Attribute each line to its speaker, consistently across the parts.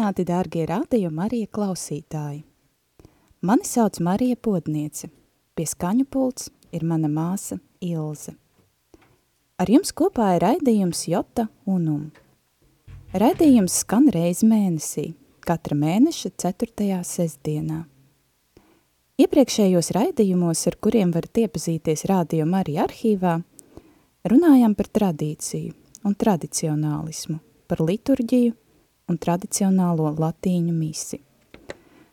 Speaker 1: Sveicināti, dārgie radio Marija klausītāji! Mani sauc Marija Podniece. Pie skaņu pults ir mana māsa Ilze. Ar jums kopā ir raidījums Jota Unum. Raidījums skan reizi mēnesī, katra mēneša 4. sestdienā. Iepriekšējos raidījumos, ar kuriem varat iepazīties Radio Marija arhīvā, runājām par tradīciju un tradicionālismu, par liturģiju un tradicionālo latīņu misi.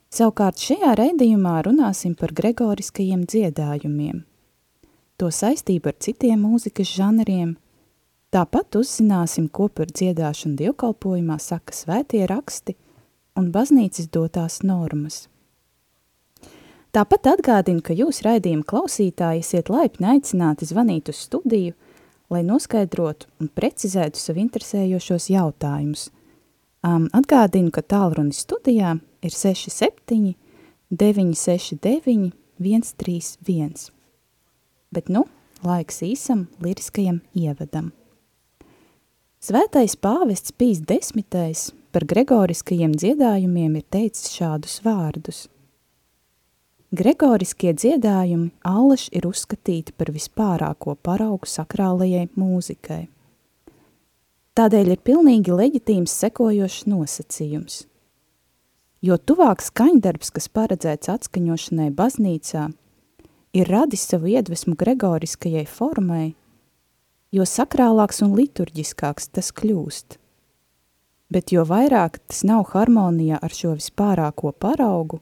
Speaker 1: Savukārt šajā raidījumā runāsim par gregoriskajiem dziedājumiem, to saistību ar citiem mūzikas žanriem, tāpat uzzināsim, ko par dziedāšanu dievkalpojumā saka svētie raksti un baznīcas dotās normas. Tāpat atgādinu, ka jūs raidījuma klausītāji esiet laipni aicināti zvanīt uz studiju, lai noskaidrotu un precizētu savu interesējošos jautājumus – Um, atgādinu, ka tālruni studijā ir 67 969 131. Bet nu, laiks īsam liriskajam ievadam. Svētais pāvests Pīs desmitais par gregoriskajiem dziedājumiem ir teicis šādus vārdus. Gregoriskie dziedājumi allaž ir uzskatīti par vispārāko paraugu sakrālajai mūzikai – Tādēļ ir pilnīgi leģitīms sekojošs nosacījums. Jo tuvāk skaņdarbs, kas paredzēts atskaņošanai baznīcā, ir radis savu iedvesmu gregoriskajai formai, jo sakrālāks un liturģiskāks tas kļūst. Bet jo vairāk tas nav harmonijā ar šo vispārāko paraugu,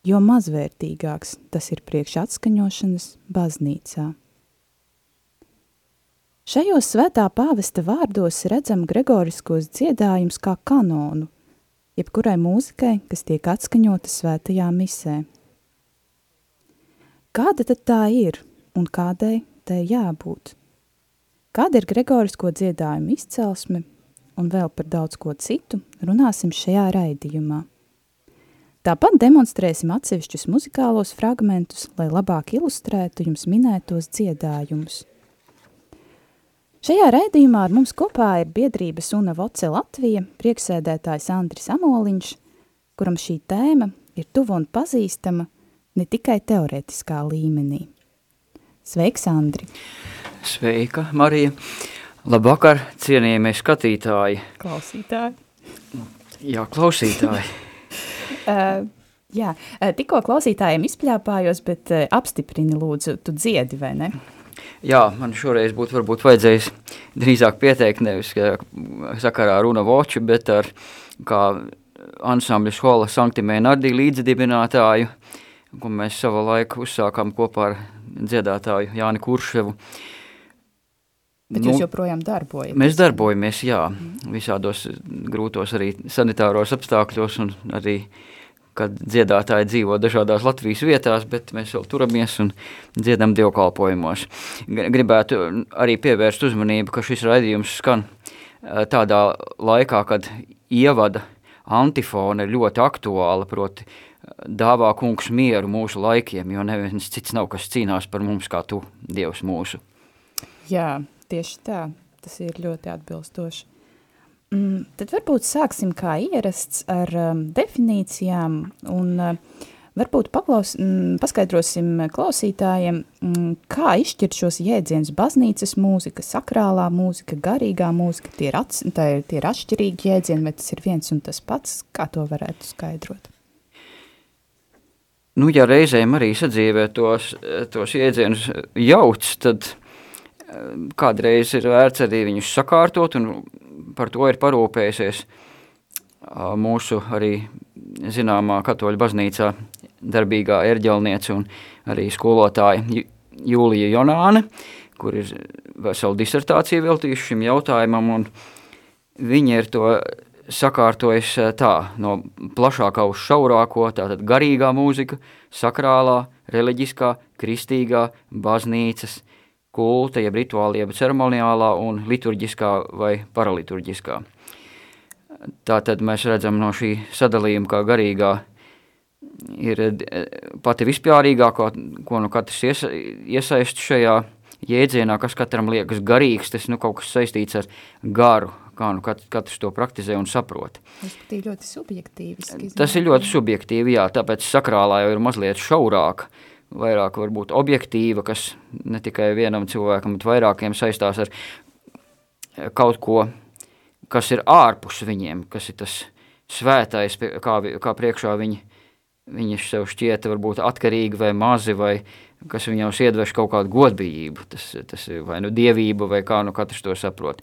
Speaker 1: jo mazvērtīgāks tas ir priekš atskaņošanas baznīcā. Šajos svētā pāvesta vārdos redzam gregoriskos dziedājumus kā kanonu, jebkurai mūzikai, kas tiek atskaņota svētajā misē. Kāda tad tā ir un kādai tai jābūt? Kāda ir gregorisko dziedājumu izcelsme un vēl par daudz ko citu runāsim šajā raidījumā. Tāpat demonstrēsim atsevišķus muzikālos fragmentus, lai labāk ilustrētu jums minētos dziedājumus – Šajā raidījumā ar mums kopā ir biedrības Una Voce Latvija, prieksēdētājs Andris Amoliņš, kuram šī tēma ir tuva un pazīstama ne tikai teorētiskā līmenī. Sveiks, Andri!
Speaker 2: Sveika, Marija! Labvakar, cienījamie skatītāji!
Speaker 1: Klausītāji!
Speaker 2: Jā, klausītāji!
Speaker 1: uh, jā, tikko klausītājiem izpļāpājos, bet uh, apstiprini lūdzu, tu dziedi, vai ne?
Speaker 2: Jā, man šoreiz būtu varbūt vajadzējis drīzāk pieteikt nevis sakarā ar Runa Voču, bet ar kā ansambļa skola Sanktimē Nardī līdzdibinātāju, ko mēs savu laiku uzsākām kopā ar dziedātāju Jāni Kurševu.
Speaker 1: Bet nu, jūs joprojām darbojaties?
Speaker 2: Mēs darbojamies, jā, visādos grūtos arī sanitāros apstākļos un arī uh, kad dziedātāji dzīvo dažādās Latvijas vietās, bet mēs vēl turamies un dziedam dievkalpojumos. Gribētu arī pievērst uzmanību, ka šis raidījums skan tādā laikā, kad ievada antifona ir ļoti aktuāla, proti dāvā kungs mieru mūsu laikiem, jo neviens cits nav, kas cīnās par mums kā tu, Dievs mūsu.
Speaker 1: Jā, tieši tā, tas ir ļoti atbilstoši. Mm, tad varbūt sāksim kā ierasts ar um, definīcijām un uh, varbūt paklaus, mm, paskaidrosim klausītājiem, mm, kā izšķirt šos jēdzienus baznīcas mūzika, sakrālā mūzika, garīgā mūzika, tie ir, ats, ir, tie ir atšķirīgi jēdzieni, vai tas ir viens un tas pats, kā to varētu skaidrot?
Speaker 2: Nu, ja reizēm arī sadzīvē tos, tos jēdzienus jauc, tad uh, kādreiz ir vērts arī viņus sakārtot un par to ir parūpējusies mūsu arī zināmā katoļu baznīcā darbīgā erģelniece un arī skolotāja Jūlija Jonāne, kur ir vesela disertācija veltījuši šim jautājumam, un viņi ir to sakārtojis eh, tā, no plašākā uz šaurāko, tātad garīgā mūzika, sakrālā, reliģiskā, kristīgā, baznīcas, kulta, jeb rituāla, jeb ceremoniālā un liturģiskā vai paraliturģiskā. Tātad mēs redzam no šī sadalījuma, kā garīgā ir eh, pati vispārīgākā, ko nu katrs iesa, iesaist šajā jēdzienā, kas katram liekas garīgs, tas nu kaut kas saistīts ar garu, kā nu kat, katrs to praktizē un saprot.
Speaker 1: Tas ir ļoti subjektīvi.
Speaker 2: Tas ir ļoti subjektīvi, jā, tāpēc sakrālā jau ir mazliet šaurāk, vairāk varbūt objektīva, kas ne tikai vienam cilvēkam, bet vairākiem saistās ar kaut ko, kas ir ārpus viņiem, kas ir tas svētais, kā, kā priekšā viņi, viņi sev šķieta varbūt atkarīgi vai mazi vai kas viņam iedveš kaut kādu godbijību, tas, tas ir vai nu dievība, vai kā nu katrs to saprot.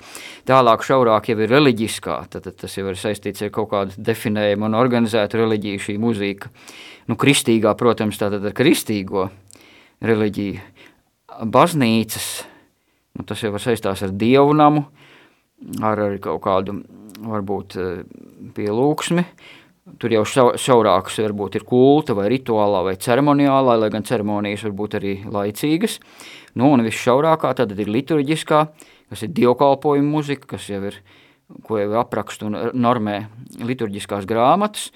Speaker 2: Tālāk šaurāk jau ir reliģiskā, tad, tad tas jau ir saistīts ar kaut kādu definējumu un organizētu reliģiju šī muzika. Nu, kristīgā, protams, tātad ar kristīgo reliģiju. Baznīcas, nu, tas jau saistās ar dievnamu, ar, ar kaut kādu, varbūt, pielūksmi, Tur jau šaurākas varbūt ir kulta vai rituālā vai ceremoniālā, lai gan ceremonijas var būt arī laicīgas. Nu, un viss šaurākā tad ir liturģiskā, kas ir dievkalpojuma muzika, kas jau ir, ko jau apraksta un normē liturģiskās grāmatas,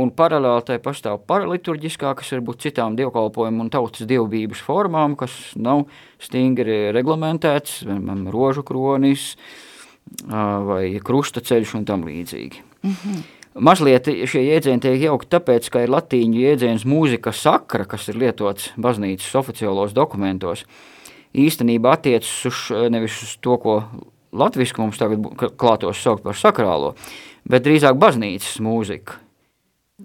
Speaker 2: un paralēli tai pastāv paraliturģiskā, kas var būt citām dievkalpojumu un tautas dievbības formām, kas nav stingri reglamentēts, piemēram, rožu kronis vai krusta ceļš un tam līdzīgi. Mm -hmm. Mazliet šie jēdzieni tiek jaukti tāpēc, ka ir latīņu jēdziens mūzika sakra, kas ir lietots baznīcas oficiālos dokumentos, īstenībā attiecas uz nevis uz to, ko latviski mums tagad klātos saukt par sakrālo, bet drīzāk baznīcas mūzika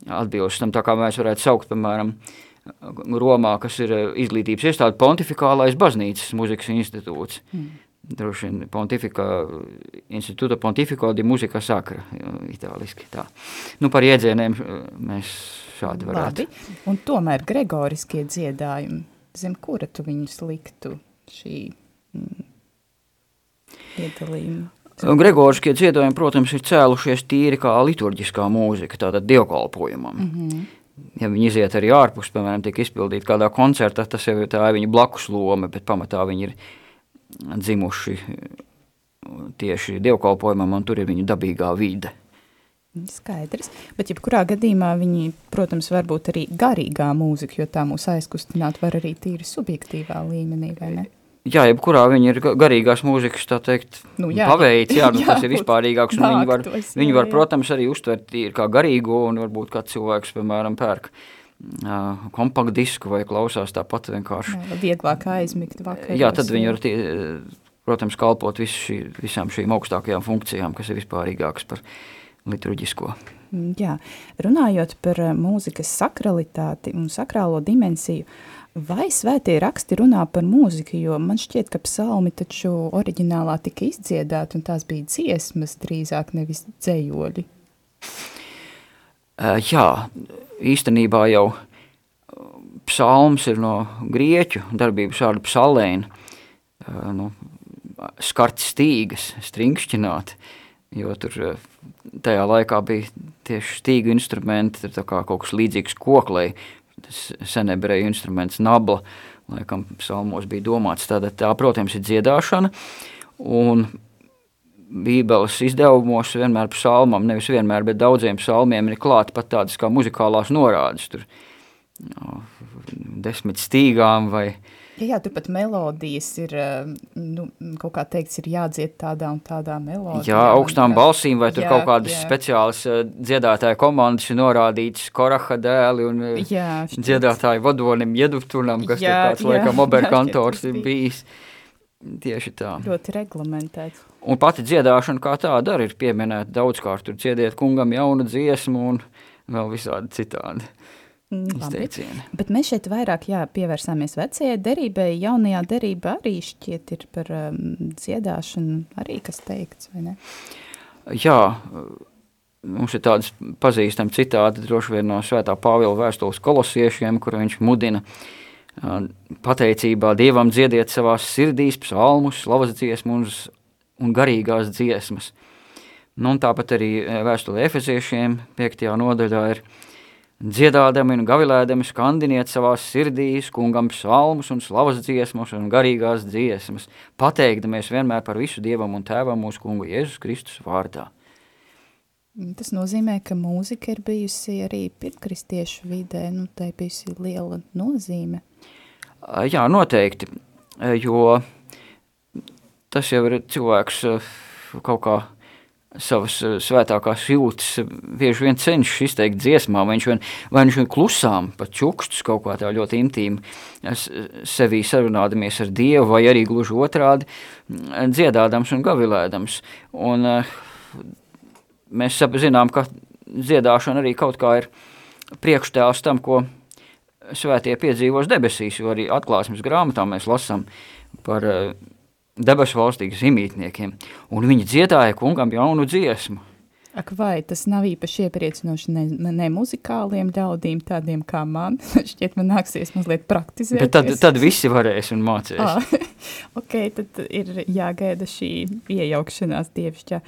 Speaker 2: atbilst tam, tā kā mēs varētu saukt, piemēram, Romā, kas ir izglītības iestāde pontifikālais baznīcas mūzikas institūts. Mm droši vien pontifika, institūta pontifiko di muzika sakra, itāliski tā. Nu, par iedzieniem eh, mēs šādi varētu.
Speaker 1: Labi, un tomēr gregoriskie dziedājumi, zem kura tu viņus liktu šī mm, iedalījuma?
Speaker 2: Gregoriskie dziedājumi, protams, ir cēlušies tīri kā liturģiskā mūzika, tātad dievkalpojumam. Mm -hmm. Ja viņi iziet arī ārpus, piemēram, tiek izpildīti kādā koncertā, tas jau ir tā viņa blakus loma, bet pamatā viņi ir dzimuši tieši dievkalpojumam, un tur ir viņu dabīgā vide.
Speaker 1: Skaidrs, bet jebkurā gadījumā viņi, protams, var būt arī garīgā mūzika, jo tā mūs aizkustināt var arī tīri subjektīvā līmenī, vai ne?
Speaker 2: Jā, jebkurā viņi ir garīgās mūzikas, tā teikt, nu, jā, paveids, jā, nu, jā, tas ir vispārīgāks, un viņi var, viņi var, protams, arī uztvert tīri kā garīgo, un varbūt kāds cilvēks, piemēram, pērk kompaktdisku vai klausās tāpat vienkārši.
Speaker 1: Jā, vieglāk aizmigt vakaros.
Speaker 2: Jā, tad viņi var, tie, protams, kalpot visu šī, visām šīm augstākajām funkcijām, kas ir vispārīgākas par liturģisko.
Speaker 1: Mm, jā, runājot par mūzikas sakralitāti un sakrālo dimensiju, vai svētie raksti runā par mūziku, jo man šķiet, ka psalmi taču oriģinālā tika izdziedāti un tās bija dziesmas drīzāk nevis dzējoļi.
Speaker 2: Uh, jā, īstenībā jau uh, psalms ir no grieķu darbības šāda psalēna, uh, nu, skart stīgas, stringšķināt, jo tur uh, tajā laikā bija tieši stīgu instrumenti, tā kā kaut kas līdzīgs koklei, tas senebreju instruments nabla, laikam psalmos bija domāts, tāda tā, protams, ir dziedāšana, un Bībeles izdevumos vienmēr psalmam, nevis vienmēr, bet daudziem psalmiem ir klāta pat tādas kā muzikālās norādes, tur no, desmit stīgām vai...
Speaker 1: Jā, jā, tur pat melodijas ir, eh, nu, kaut kā teikts, ir jādzied tādā un tādā melodijā.
Speaker 2: Jā, augstām kā... balsīm vai tur jā, kaut kādas jā. speciālas uh, dziedātāja komandas ir norādīts koraha dēli un uh, jā, dziedātāju vadonim Jeduftunam, kas jā, ir kāds, jā, laikam, oberkantors ir bijis. Tieši tā.
Speaker 1: Ļoti reglamentēts.
Speaker 2: Un pati dziedāšana kā tāda arī ir pieminēta daudzkārt. Tur dziediet kungam jaunu dziesmu un vēl visādi citādi.
Speaker 1: Mm, bet mēs šeit vairāk jā, pievērsāmies vecajai derībai. Jaunajā derībā arī šķiet ir par um, dziedāšanu arī kas teikts, vai ne?
Speaker 2: Jā, mums ir tādas pazīstami citādi droši vien no svētā Pāvila vēstules kolosiešiem, kur viņš mudina pateicībā Dievam dziediet savās sirdīs psalmus, slavas dziesmas un garīgās dziesmas. Nu, un tāpat arī vēstule efeziešiem 5. nodaļā ir dziedādami un gavilēdami skandiniet savās sirdīs kungam psalmus un slavas dziesmas un garīgās dziesmas, pateikdamies vienmēr par visu Dievam un Tēvam mūsu kungu Jēzus Kristus vārdā.
Speaker 1: Tas nozīmē, ka mūzika ir bijusi arī pirmkristiešu vidē, nu, tai bijusi liela nozīme.
Speaker 2: Jā, noteikti, jo tas jau ir cilvēks kaut kā savas svētākās jūtas bieži vien cenšas izteikt dziesmā, vai viņš vien, vai viņš vien klusām, pat čukstus kaut kā tā ļoti intīmi sevī sarunādamies ar Dievu, vai arī gluži otrādi dziedādams un gavilēdams. Un mēs zinām, ka dziedāšana arī kaut kā ir priekštēls tam, ko svētie piedzīvos debesīs, jo arī atklāsmes grāmatā mēs lasām par uh, debesu valstīgas imītniekiem, un viņi dziedāja kungam jaunu dziesmu.
Speaker 1: Ak vai, tas nav īpaši iepriecinoši ne, ne muzikāliem ļaudīm, tādiem kā man, šķiet man nāksies mazliet praktizēt.
Speaker 2: Bet tad, tad visi varēs un mācēs.
Speaker 1: Ah, ok, tad ir jāgaida šī iejaukšanās dievišķā.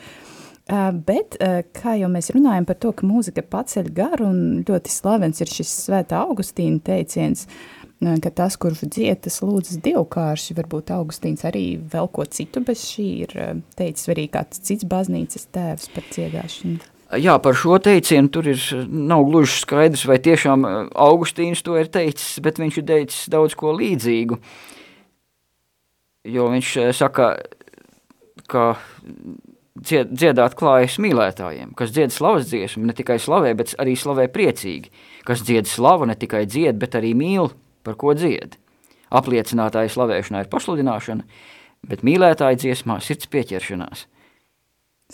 Speaker 1: Uh, bet, uh, kā jau mēs runājam par to, ka mūzika paceļ garu un ļoti slavens ir šis svētā Augustīna teiciens, uh, ka tas, kurš dzied, tas lūdzas dievkārši, varbūt Augustīns arī vēl ko citu bez šī ir teicis arī kāds cits baznīcas tēvs par dziedāšanu.
Speaker 2: Jā, par šo teicienu tur ir nav gluži skaidrs, vai tiešām Augustīns to ir teicis, bet viņš ir teicis daudz ko līdzīgu, jo viņš saka, ka dzied, dziedāt klājas mīlētājiem, kas dzied slavas dziesmu, ne tikai slavē, bet arī slavē priecīgi, kas dzied slavu, ne tikai dzied, bet arī mīl, par ko dzied. Apliecinātāja slavēšanā ir pasludināšana, bet mīlētāja dziesmā sirds pieķeršanās.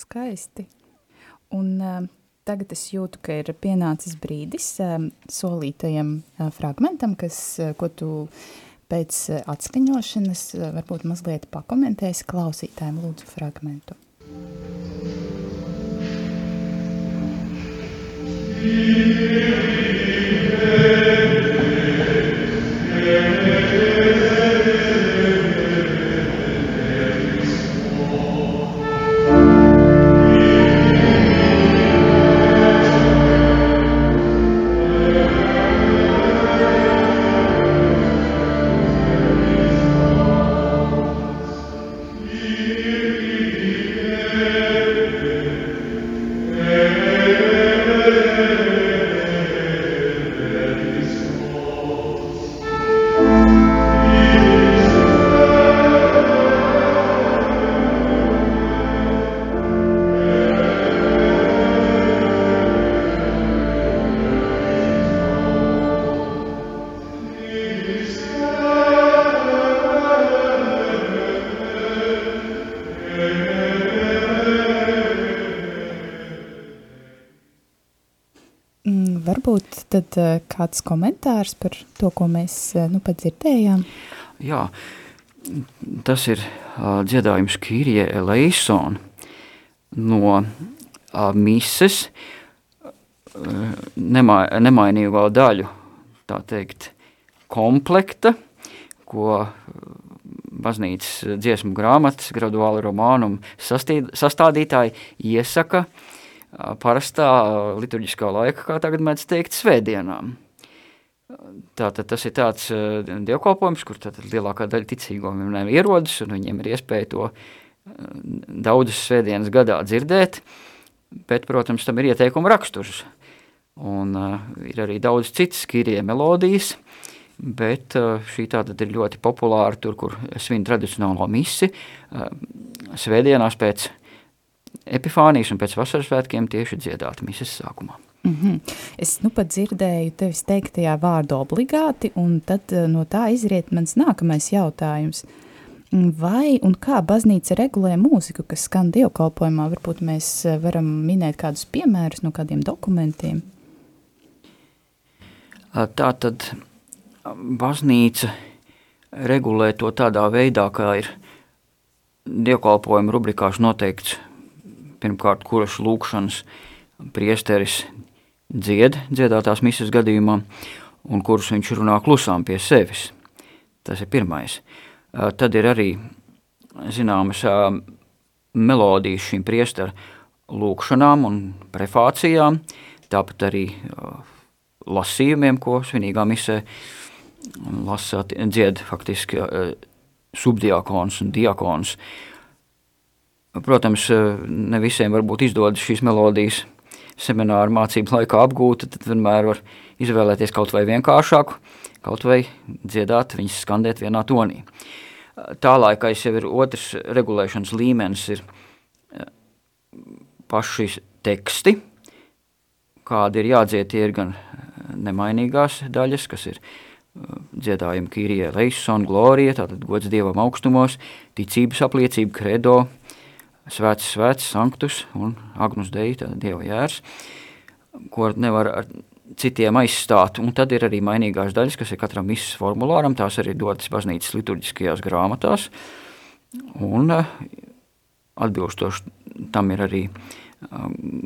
Speaker 1: Skaisti. Un uh, tagad es jūtu, ka ir pienācis brīdis uh, solītajam uh, fragmentam, kas, uh, ko tu pēc uh, atskaņošanas uh, varbūt mazliet pakomentēsi klausītājiem lūdzu fragmentu. Tad uh, kāds komentārs par to, ko mēs uh, nu pat dzirdējām?
Speaker 2: Jā, tas ir uh, dziedājums Kīrie Eleison no uh, mises uh, nemai, nemainīgo daļu, tā teikt, komplekta, ko baznīcas dziesmu grāmatas graduāli romānum sastādītāji iesaka uh, parastā liturģiskā laika, kā tagad mēdz teikt, svētdienām. Tātad tas ir tāds dievkalpojums, kur lielākā daļa ticīgo viņiem ierodas, un viņiem ir iespēja to daudzas svētdienas gadā dzirdēt, bet, protams, tam ir ieteikuma raksturs. Un uh, ir arī daudz citas skirie melodijas, bet uh, šī tātad ir ļoti populāra tur, kur svin tradicionālo misi, uh, svētdienās pēc uh, Epifānijas un pēc vasaras svētkiem tieši dziedāta mises sākumā.
Speaker 1: Mm -hmm. Es nu pat dzirdēju tevis teiktajā vārdu obligāti, un tad eh, no tā izriet mans nākamais jautājums. Vai un kā baznīca regulē mūziku, kas skan dievkalpojumā? Varbūt mēs eh, varam minēt kādus piemērus no kādiem dokumentiem.
Speaker 2: Tā tad baznīca regulē to tādā veidā, kā ir dievkalpojuma rubrikās noteikts pirmkārt, kuras lūkšanas priesteris dzied dziedātās misas gadījumā, un kurus viņš runā klusām pie sevis. Tas ir pirmais. Tad ir arī zināmas melodijas šīm priesteru lūkšanām un prefācijām, tāpat arī lasījumiem, ko svinīgā misē lasa dzied faktiski subdiakons un diakons. Protams, ne visiem varbūt izdodas šīs melodijas semināru mācību laikā apgūta, tad vienmēr var izvēlēties kaut vai vienkāršāku, kaut vai dziedāt, viņas skandēt vienā tonī. Tālākais jau ir otrs regulēšanas līmenis, ir paši teksti, kādi ir jādzied, tie ir gan nemainīgās daļas, kas ir dziedājumi Kīrijai Leison, Glorija, tātad gods Dievam augstumos, ticības apliecība, kredo, svēts, svēts, sanktus un agnus dei, tātad Dieva jērs, ko nevar ar citiem aizstāt, un tad ir arī mainīgās daļas, kas ir katram misas formulāram, tās arī dotas baznīcas liturģiskajās grāmatās, un atbilstoši tam ir arī uh,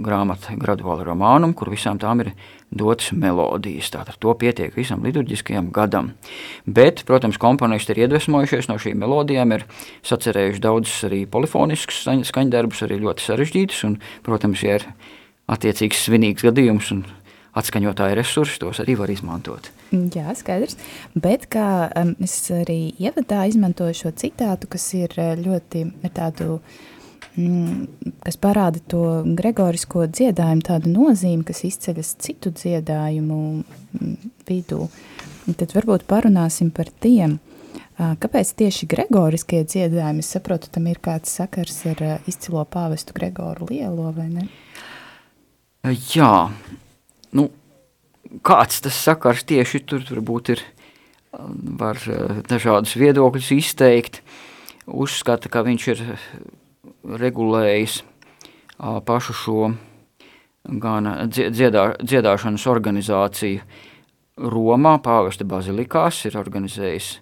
Speaker 2: grāmata graduāla romānum, kur visām tām ir dotas melodijas. Tātad to pietiek visam liturģiskajam gadam. Bet, protams, komponisti ir iedvesmojušies no šīm melodijām, ir sacerējuši daudzus arī polifoniskus skaņdarbus, arī ļoti sarežģītus, un, protams, ja ir attiecīgs svinīgs gadījums un atskaņotāja resursi, tos arī var izmantot.
Speaker 1: Jā, skaidrs. Bet kā um, es arī ievadā izmantoju šo citātu, kas ir uh, ļoti ar tādu uh, kas parāda to gregorisko dziedājumu, tādu nozīmi, kas izceļas citu dziedājumu mm, vidū. Tad varbūt parunāsim par tiem. Kāpēc tieši gregoriskie dziedājumi? Es saprotu, tam ir kāds sakars ar izcilo pāvestu Gregoru Lielo, vai ne?
Speaker 2: Jā, nu, kāds tas sakars tieši tur varbūt ir, var dažādus viedokļus izteikt. Uzskata, ka viņš ir regulējis pašu šo gan dziedā, dziedāšanas organizāciju Romā, Pāvesta bazilikās, ir organizējis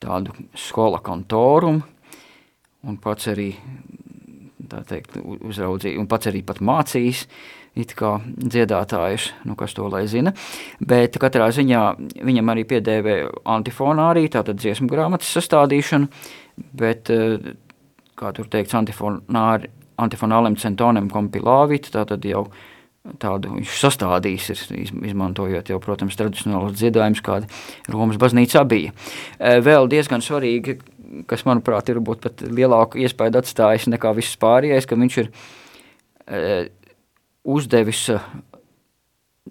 Speaker 2: tādu skola kantorumu, un pats arī, tā teikt, uzraudzīja, un pats arī pat mācījis, it kā dziedātājus, nu kas to lai zina, bet katrā ziņā viņam arī piedēvē antifonārī, tātad dziesmu grāmatas sastādīšanu, bet kā tur teikts, antifonāliem centoniem kompilāvīt, tātad jau tādu viņš sastādījis, ir, izmantojot jau, protams, tradicionālos dziedājumus, kādi Romas baznīcā bija. E, vēl diezgan svarīgi, kas, manuprāt, ir būt pat lielāku iespēju atstājis nekā viss pārējais, ka viņš ir e, uzdevis e,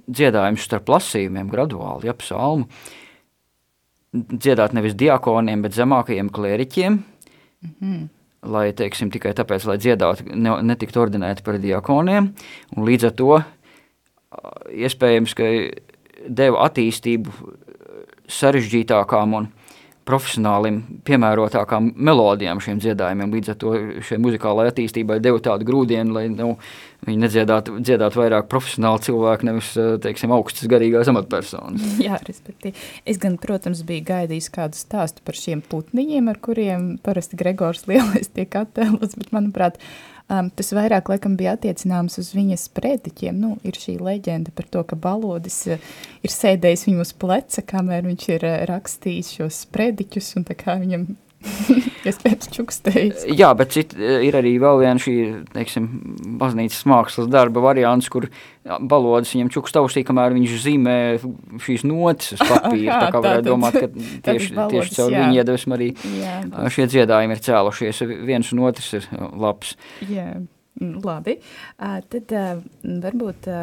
Speaker 2: dziedājumus starp lasījumiem graduāli, ja psalmu, dziedāt nevis diakoniem, bet zemākajiem klēriķiem, mm -hmm lai, teiksim, tikai tāpēc, lai dziedātu, ne, netiktu ordinēti par diakoniem, līdz ar to iespējams, ka deva attīstību sarežģītākām un profesionālim piemērotākām melodijām šiem dziedājumiem. Līdz ar to šai muzikālajai attīstībai deva tādu grūdienu, lai nu, viņi nedziedātu dziedāt vairāk profesionāli cilvēki, nevis, teiksim, augstas garīgās amatpersonas.
Speaker 1: Jā, respektīvi. Es gan, protams, biju gaidījis kādu stāstu par šiem putniņiem, ar kuriem parasti Gregors Lielais tiek attēlots, bet, manuprāt, Um, tas vairāk laikam bija attiecināms uz viņas prediķiem. Nu, ir šī leģenda par to, ka balodis uh, ir sēdējis viņu uz pleca, kamēr viņš ir uh, rakstījis šos prediķus, un tā kā viņam Iespējams, čukstējis.
Speaker 2: Jā, bet cit, ir arī vēl viena šī, teiksim, baznīcas mākslas darba variants, kur balodas viņam čukst austī, kamēr viņš zīmē šīs notis uz papīra. tā kā varētu domāt, ka tieši, balodas, tieši caur viņu iedvesmu arī jā. šie dziedājumi ir cēlušies. Viens un otrs ir labs.
Speaker 1: Jā, mm, labi. Tad varbūt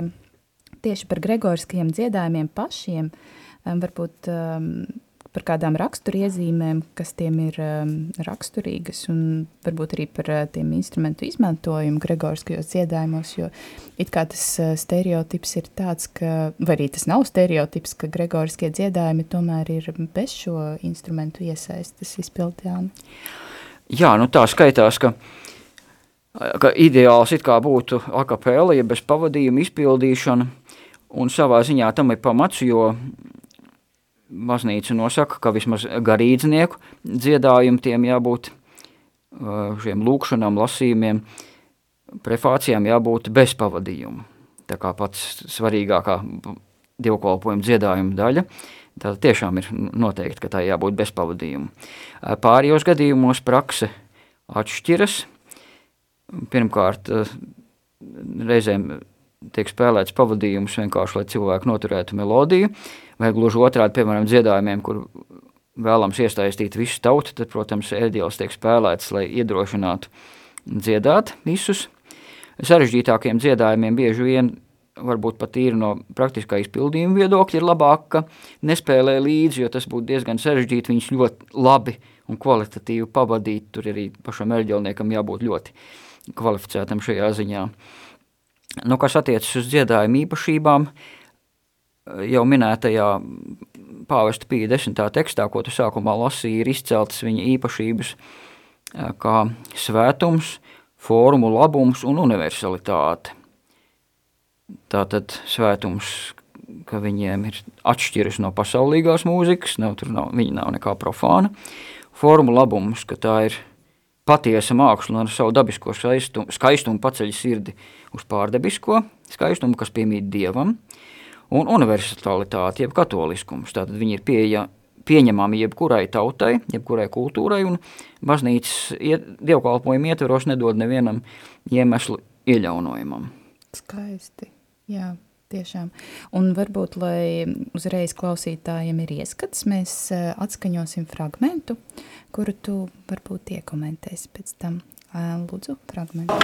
Speaker 1: tieši par gregoriskajiem dziedājumiem pašiem, varbūt par kādām raksturiezīmēm, kas tiem ir um, raksturīgas, un varbūt arī par uh, tiem instrumentu izmantojumu gregoriskajos dziedājumos, jo it kā tas uh, stereotips ir tāds, ka, vai arī tas nav stereotips, ka gregoriskie dziedājumi tomēr ir bez šo instrumentu iesaistas izpildījām.
Speaker 2: Jā, nu tā skaitās, ka ka ideāls it kā būtu akapēla, ja bez pavadījuma izpildīšana, un savā ziņā tam ir pamats, jo baznīca nosaka, ka vismaz garīdznieku dziedājumi tiem jābūt šiem lūkšanām, lasījumiem, prefācijām jābūt bez pavadījuma. Tā kā pats svarīgākā dievkalpojuma dziedājuma daļa, tā tiešām ir noteikti, ka tā jābūt bez pavadījuma. Pārējos gadījumos prakse atšķiras. Pirmkārt, reizēm tiek spēlēts pavadījums vienkārši, lai cilvēki noturētu melodiju, vai gluži otrādi, piemēram, dziedājumiem, kur vēlams iesaistīt visu tautu, tad, protams, ēdielas tiek spēlēts, lai iedrošinātu dziedāt visus. Sarežģītākiem dziedājumiem bieži vien varbūt pat īri no praktiskā izpildījuma viedokļa ir labāk, ka nespēlē līdzi, jo tas būtu diezgan sarežģīti viņus ļoti labi un kvalitatīvi pavadīt. Tur arī pašam erģelniekam jābūt ļoti kvalificētam šajā ziņā. Nu, kas attiecas uz dziedājumu īpašībām, jau minētajā pāvesta pīja desmitā tekstā, ko tu sākumā lasīji, ir izceltas viņa īpašības kā svētums, formu labums un universalitāte. Tātad svētums, ka viņiem ir atšķiras no pasaulīgās mūzikas, nav, tur nav, viņi nav nekā profāna. Formu labums, ka tā ir patiesa māksla un ar savu dabisko skaistumu, skaistumu paceļ sirdi uz pārdebisko skaistumu, kas piemīt Dievam, un universalitāte, jeb katoliskums. Tātad viņi ir pieeja, pieņemami jebkurai tautai, jebkurai kultūrai, un baznīcas iet, dievkalpojumu ietveros nedod nevienam iemeslu ieļaunojumam.
Speaker 1: Skaisti, jā. Tiešām. Un varbūt, lai uzreiz klausītājiem ir ieskats, mēs eh, atskaņosim fragmentu, kuru tu varbūt iekomentēsi pēc tam. Lūdzu, fragmentu.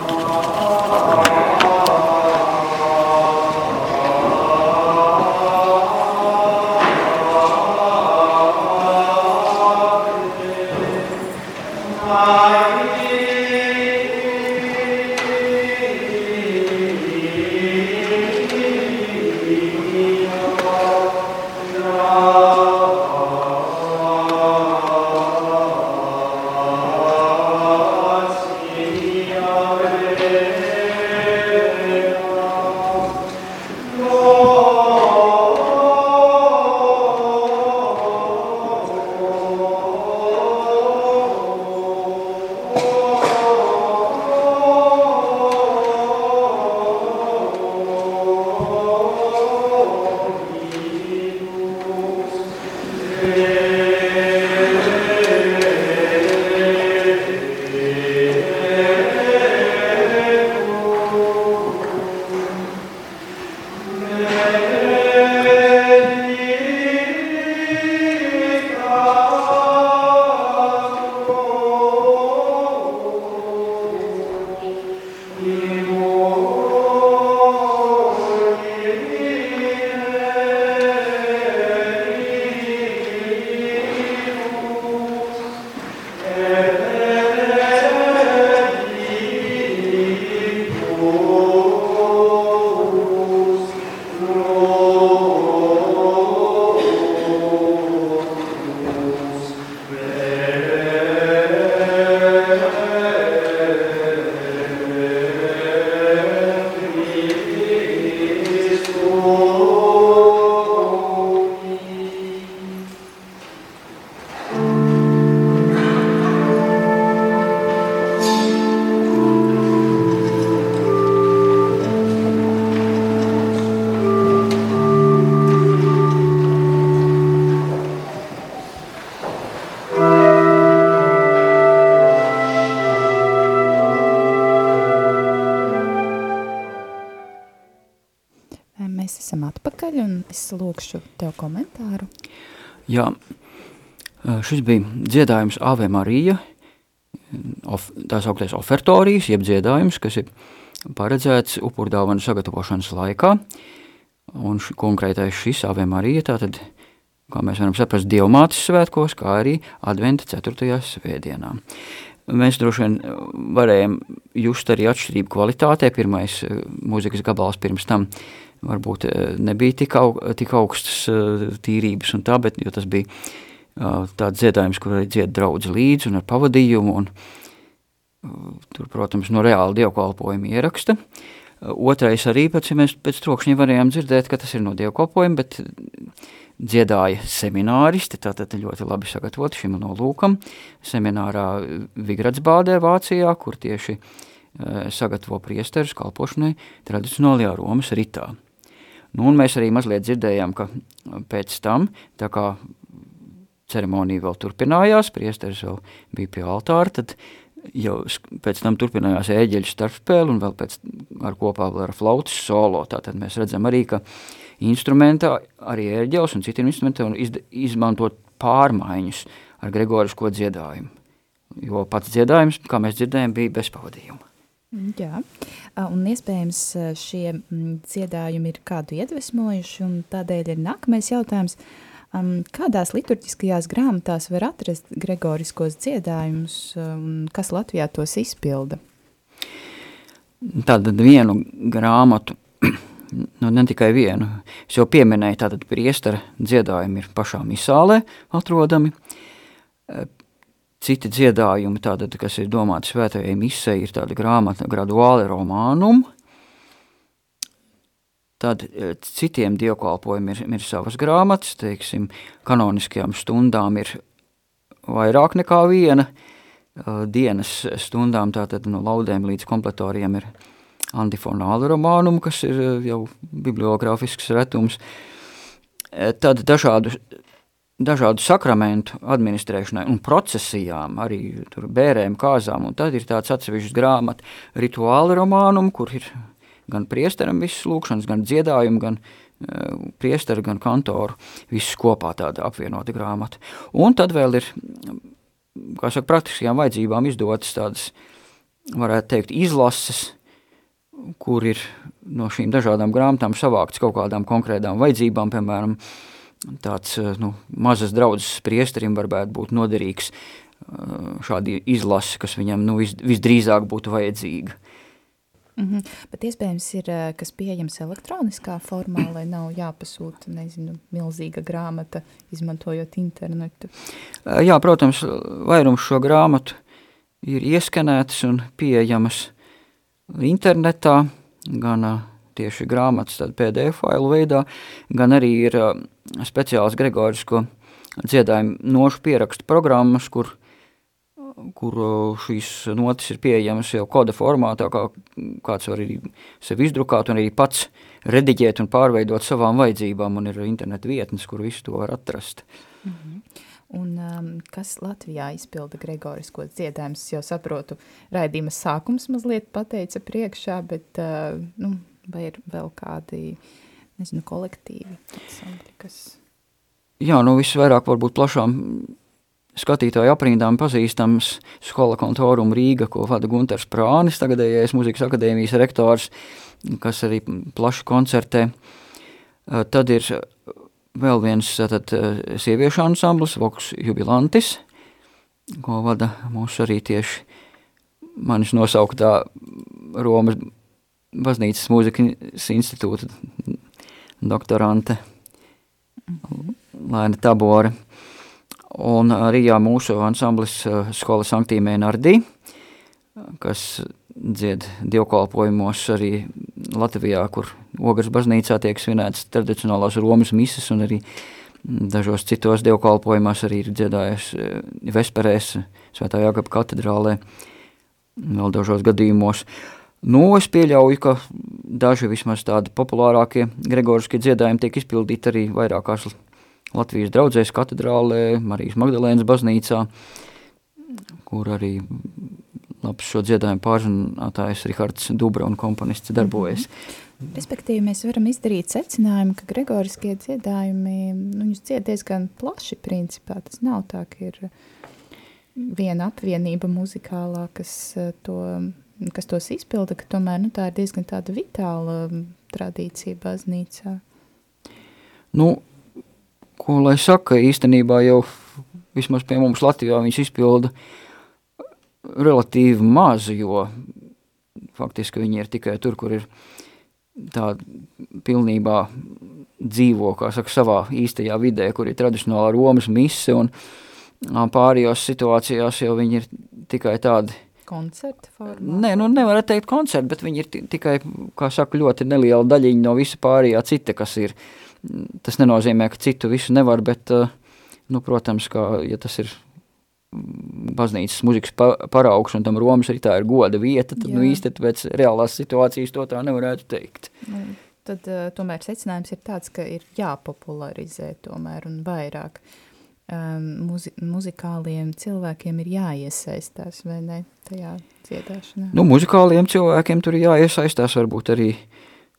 Speaker 1: Lūkšu tev komentāru.
Speaker 2: Jā, šis bija dziedājums Ave Marija, of, tā sauktais ofertorijas, jeb dziedājums, kas ir paredzēts upurdāvanu sagatavošanas laikā, un š, konkrētais šis Ave Marija, tātad, kā mēs varam saprast, Dievmātes svētkos, kā arī adventa 4. svētdienā. Mēs droši vien varējām just arī atšķirību kvalitātē. Pirmais mūzikas gabals pirms tam varbūt eh, nebija tik, aug, tik augstas eh, tīrības un tā, bet jo tas bija eh, tāds dziedājums, kur arī dzied draudz līdzi un ar pavadījumu un tur, protams, no reāla dievkalpojuma ieraksta. Otrais arī pēc, ja mēs pēc trokšņa varējām dzirdēt, ka tas ir no dievkalpojuma, bet dziedāja semināristi, tātad ļoti labi sagatavoti šim nolūkam, seminārā Vigradsbādē Vācijā, kur tieši sagatavo priesterus kalpošanai tradicionālajā Romas ritā. Nu, un mēs arī mazliet dzirdējām, ka pēc tam, tā kā ceremonija vēl turpinājās, priesteris vēl bija pie altāra, tad jau pēc tam turpinājās ēģeļu starpspēle un vēl pēc ar kopā vēl ar flautas solo. Tātad mēs redzam arī, ka instrumentā arī ēģeļus un citiem instrumentiem iz, izmantot pārmaiņas ar gregorisko dziedājumu. Jo pats dziedājums, kā mēs dzirdējām, bija bez pavadījuma.
Speaker 1: Jā, un iespējams šie dziedājumi ir kādu iedvesmojuši, un tādēļ ir nākamais jautājums – Um, kādās liturģiskajās grāmatās var atrast gregoriskos dziedājumus, um, kas Latvijā tos izpilda?
Speaker 2: Tātad vienu grāmatu, nu ne tikai vienu, es jau pieminēju, tātad priestara dziedājumi ir pašā misālē atrodami, citi dziedājumi, tātad, kas ir domāti svētajai misē, ir tāda grāmata graduāli romānum, Tad e, citiem dievkalpojumiem ir, ir savas grāmatas, teiksim, kanoniskajām stundām ir vairāk nekā viena. E, dienas stundām, tātad no laudēm līdz kompletoriem ir antifonāla romānum, kas ir e, jau bibliogrāfisks retums. Tad dažādu, dažādu sakramentu administrēšanai un procesijām, arī bērēm, kāzām, tad ir tāds atsevišķs grāmata rituāla romānum, kur ir gan priesteram visas lūkšanas, gan dziedājumu, gan uh, priesteru, gan kantoru, visus kopā tāda apvienota grāmata. Un tad vēl ir, kā saka, praktiskajām vajadzībām izdotas tādas, varētu teikt, izlases, kur ir no šīm dažādām grāmatām savākts kaut kādām konkrētām vajadzībām, piemēram, tāds nu, mazas draudzes priesterim varētu būt noderīgs šādi izlase, kas viņam nu, vis, visdrīzāk būtu vajadzīga.
Speaker 1: Mm -hmm. Bet iespējams ir kas pieejams elektroniskā formā, lai nav jāpasūta, nezinu, milzīga grāmata, izmantojot internetu.
Speaker 2: Jā, protams, vairums šo grāmatu ir ieskanētas un pieejamas internetā, gan tieši grāmatas PDF failu veidā, gan arī ir speciāls Gregorisko dziedājumu nošu pierakstu programmas, kur kur šīs notis ir pieejamas jau koda formātā, kā kāds var arī sevi izdrukāt un arī pats rediģēt un pārveidot savām vajadzībām, un ir interneta vietnes, kur visu to var atrast. Mm -hmm.
Speaker 1: Un um, kas Latvijā izpilda Gregoriskos dziedājumus, jau saprotu, raidījuma sākums mazliet pateica priekšā, bet uh, nu, vai ir vēl kādi, nezinu, kolektīvi, kas...
Speaker 2: Jā, nu visvairāk varbūt plašām skatītāju aprindām pazīstams skola kontorum Rīga, ko vada Gunters Prānis, tagadējais muzikas akadēmijas rektors, kas arī plaši koncertē. Tad ir vēl viens tad, sieviešu ansamblis, Voks Jubilantis, ko vada mūsu arī tieši manis nosauktā Romas baznīcas mūzikas institūta doktorante Laina Tabore. Un arī jā, mūsu ansamblis eh, skolas Sanktīmē Nardī, kas dzied dievkalpojumos arī Latvijā, kur Ogras baznīcā tiek svinētas tradicionālās Romas mises un arī dažos citos dievkalpojumos arī ir dziedājis eh, vesperēs Svētā Jāgapa katedrālē, vēl dažos gadījumos. Nu, es pieļauju, ka daži vismaz tādi populārākie gregoriskie dziedājumi tiek izpildīti arī vairākās Latvijas draudzēs katedrālē, Marijas Magdalēnas baznīcā, kur arī labs šo dziedājumu pārzinātājs Rihards Dubra un komponists darbojas. Mm
Speaker 1: -hmm. Respektīvi, mēs varam izdarīt secinājumu, ka gregoriskie dziedājumi, nu, viņus dzied diezgan plaši principā. Tas nav tā, ka ir viena apvienība muzikālā, kas, to, kas tos izpilda, ka tomēr nu, tā ir diezgan tāda vitāla tradīcija baznīcā.
Speaker 2: Nu, ko lai saka, īstenībā jau vismaz pie mums Latvijā viņš izpilda relatīvi maz, jo faktiski viņi ir tikai tur, kur ir tā pilnībā dzīvo, kā saka, savā īstajā vidē, kur ir tradicionālā Romas mise, un pārējās situācijās jau viņi ir tikai tādi
Speaker 1: koncerti formā?
Speaker 2: Nē, nu nevar teikt koncerti, bet viņi ir tikai, kā saka, ļoti neliela daļiņa no visa pārējā cita, kas ir uh, Tas nenozīmē, ka citu visu nevar, bet, eh, nu, protams, ka, ja tas ir baznīcas muzikas paraugs un tam Romas arī tā ir goda vieta, tad, nu, Jā. nu, īsti pēc reālās situācijas to tā nevarētu teikt.
Speaker 1: Nu,
Speaker 3: tad uh, tomēr secinājums ir tāds, ka ir jāpopularizē tomēr un vairāk um, muzi muzikāliem cilvēkiem ir jāiesaistās, vai ne, tajā dziedāšanā?
Speaker 2: Nu, muzikāliem cilvēkiem tur ir jāiesaistās, varbūt arī,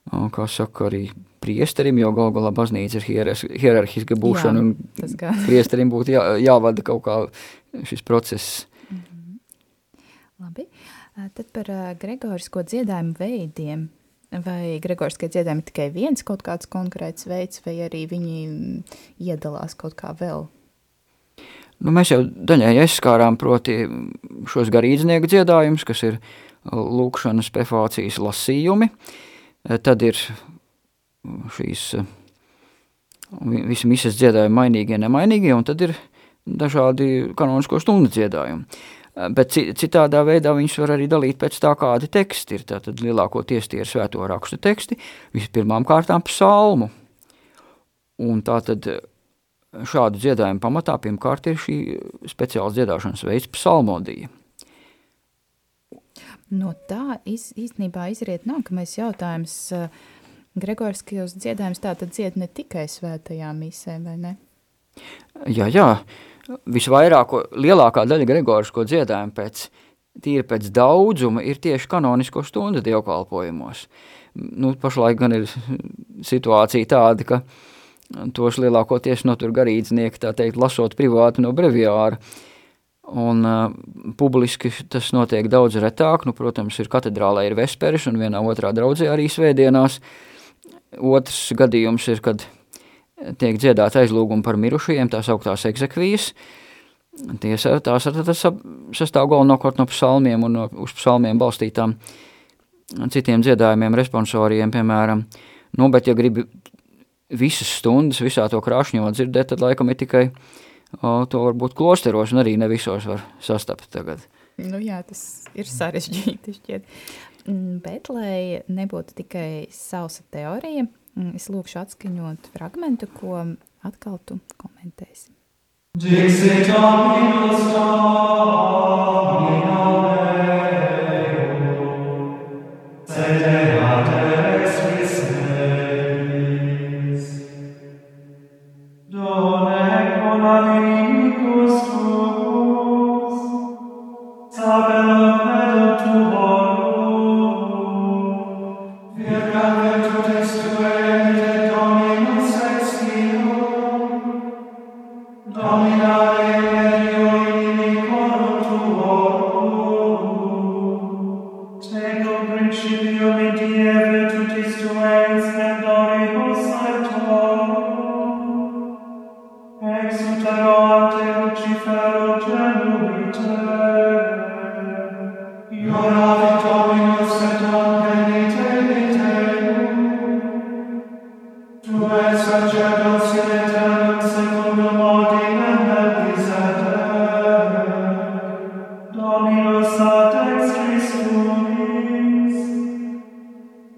Speaker 2: kā saka, arī priesterim, jo gal galā baznīca ir hierarhiska būšana, Jā, un priesterim būtu jā, jāvada kaut kā šis process. Mm -hmm.
Speaker 3: Labi, tad par gregorisko dziedājumu veidiem. Vai gregoriskie dziedājumi tikai viens kaut kāds konkrēts veids, vai arī viņi iedalās kaut kā vēl
Speaker 2: Nu, mēs jau daļai aizskārām proti šos garīdznieku dziedājumus, kas ir lūkšanas prefācijas lasījumi. Tad ir šīs visi misas dziedājumi mainīgie, nemainīgie, un tad ir dažādi kanonisko stundu dziedājumi. Bet citādā veidā viņus var arī dalīt pēc tā, kādi teksti ir. Tātad lielākoties tie ir svēto rakstu teksti, vispirmām kārtām psalmu. Un tātad šādu dziedājumu pamatā pirmkārt ir šī speciāls dziedāšanas veids psalmodija.
Speaker 3: No tā iz, īstenībā izriet nākamais jautājums. Gregoriskajos dziedājums tā tad dzied ne tikai svētajā misē, vai ne?
Speaker 2: Jā, jā. Visvairāk, lielākā daļa Gregorisko dziedājumu pēc, tīri pēc daudzuma ir tieši kanonisko stundu dievkalpojumos. Nu, pašlaik gan ir situācija tāda, ka uh, tos lielākoties notur garīdznieki, tā teikt, lasot privāti no breviāra. Un uh, publiski tas notiek daudz retāk, nu, protams, ir katedrālē ir vesperis un vienā otrā draudzē arī svētdienās. Otrs gadījums ir, kad tiek dziedāts aizlūgumi par mirušajiem, tās augtās eksekvijas. Tiesa, tās tas sastāv galvenokārt no psalmiem un no, uz psalmiem balstītām citiem dziedājumiem, responsoriem, piemēram. Nu, bet, ja gribi visas stundas, visā to krāšņo dzirdēt, tad laikam ir tikai o, to varbūt klosteros, un arī ne visos var sastapt tagad.
Speaker 3: Nu jā, tas ir sarežģīti šķiet. Mm, bet, lai nebūtu tikai sausa teorija, mm, es lūkšu atskaņot fragmentu, ko atkal tu komentēsi. Dixit Dominus Domino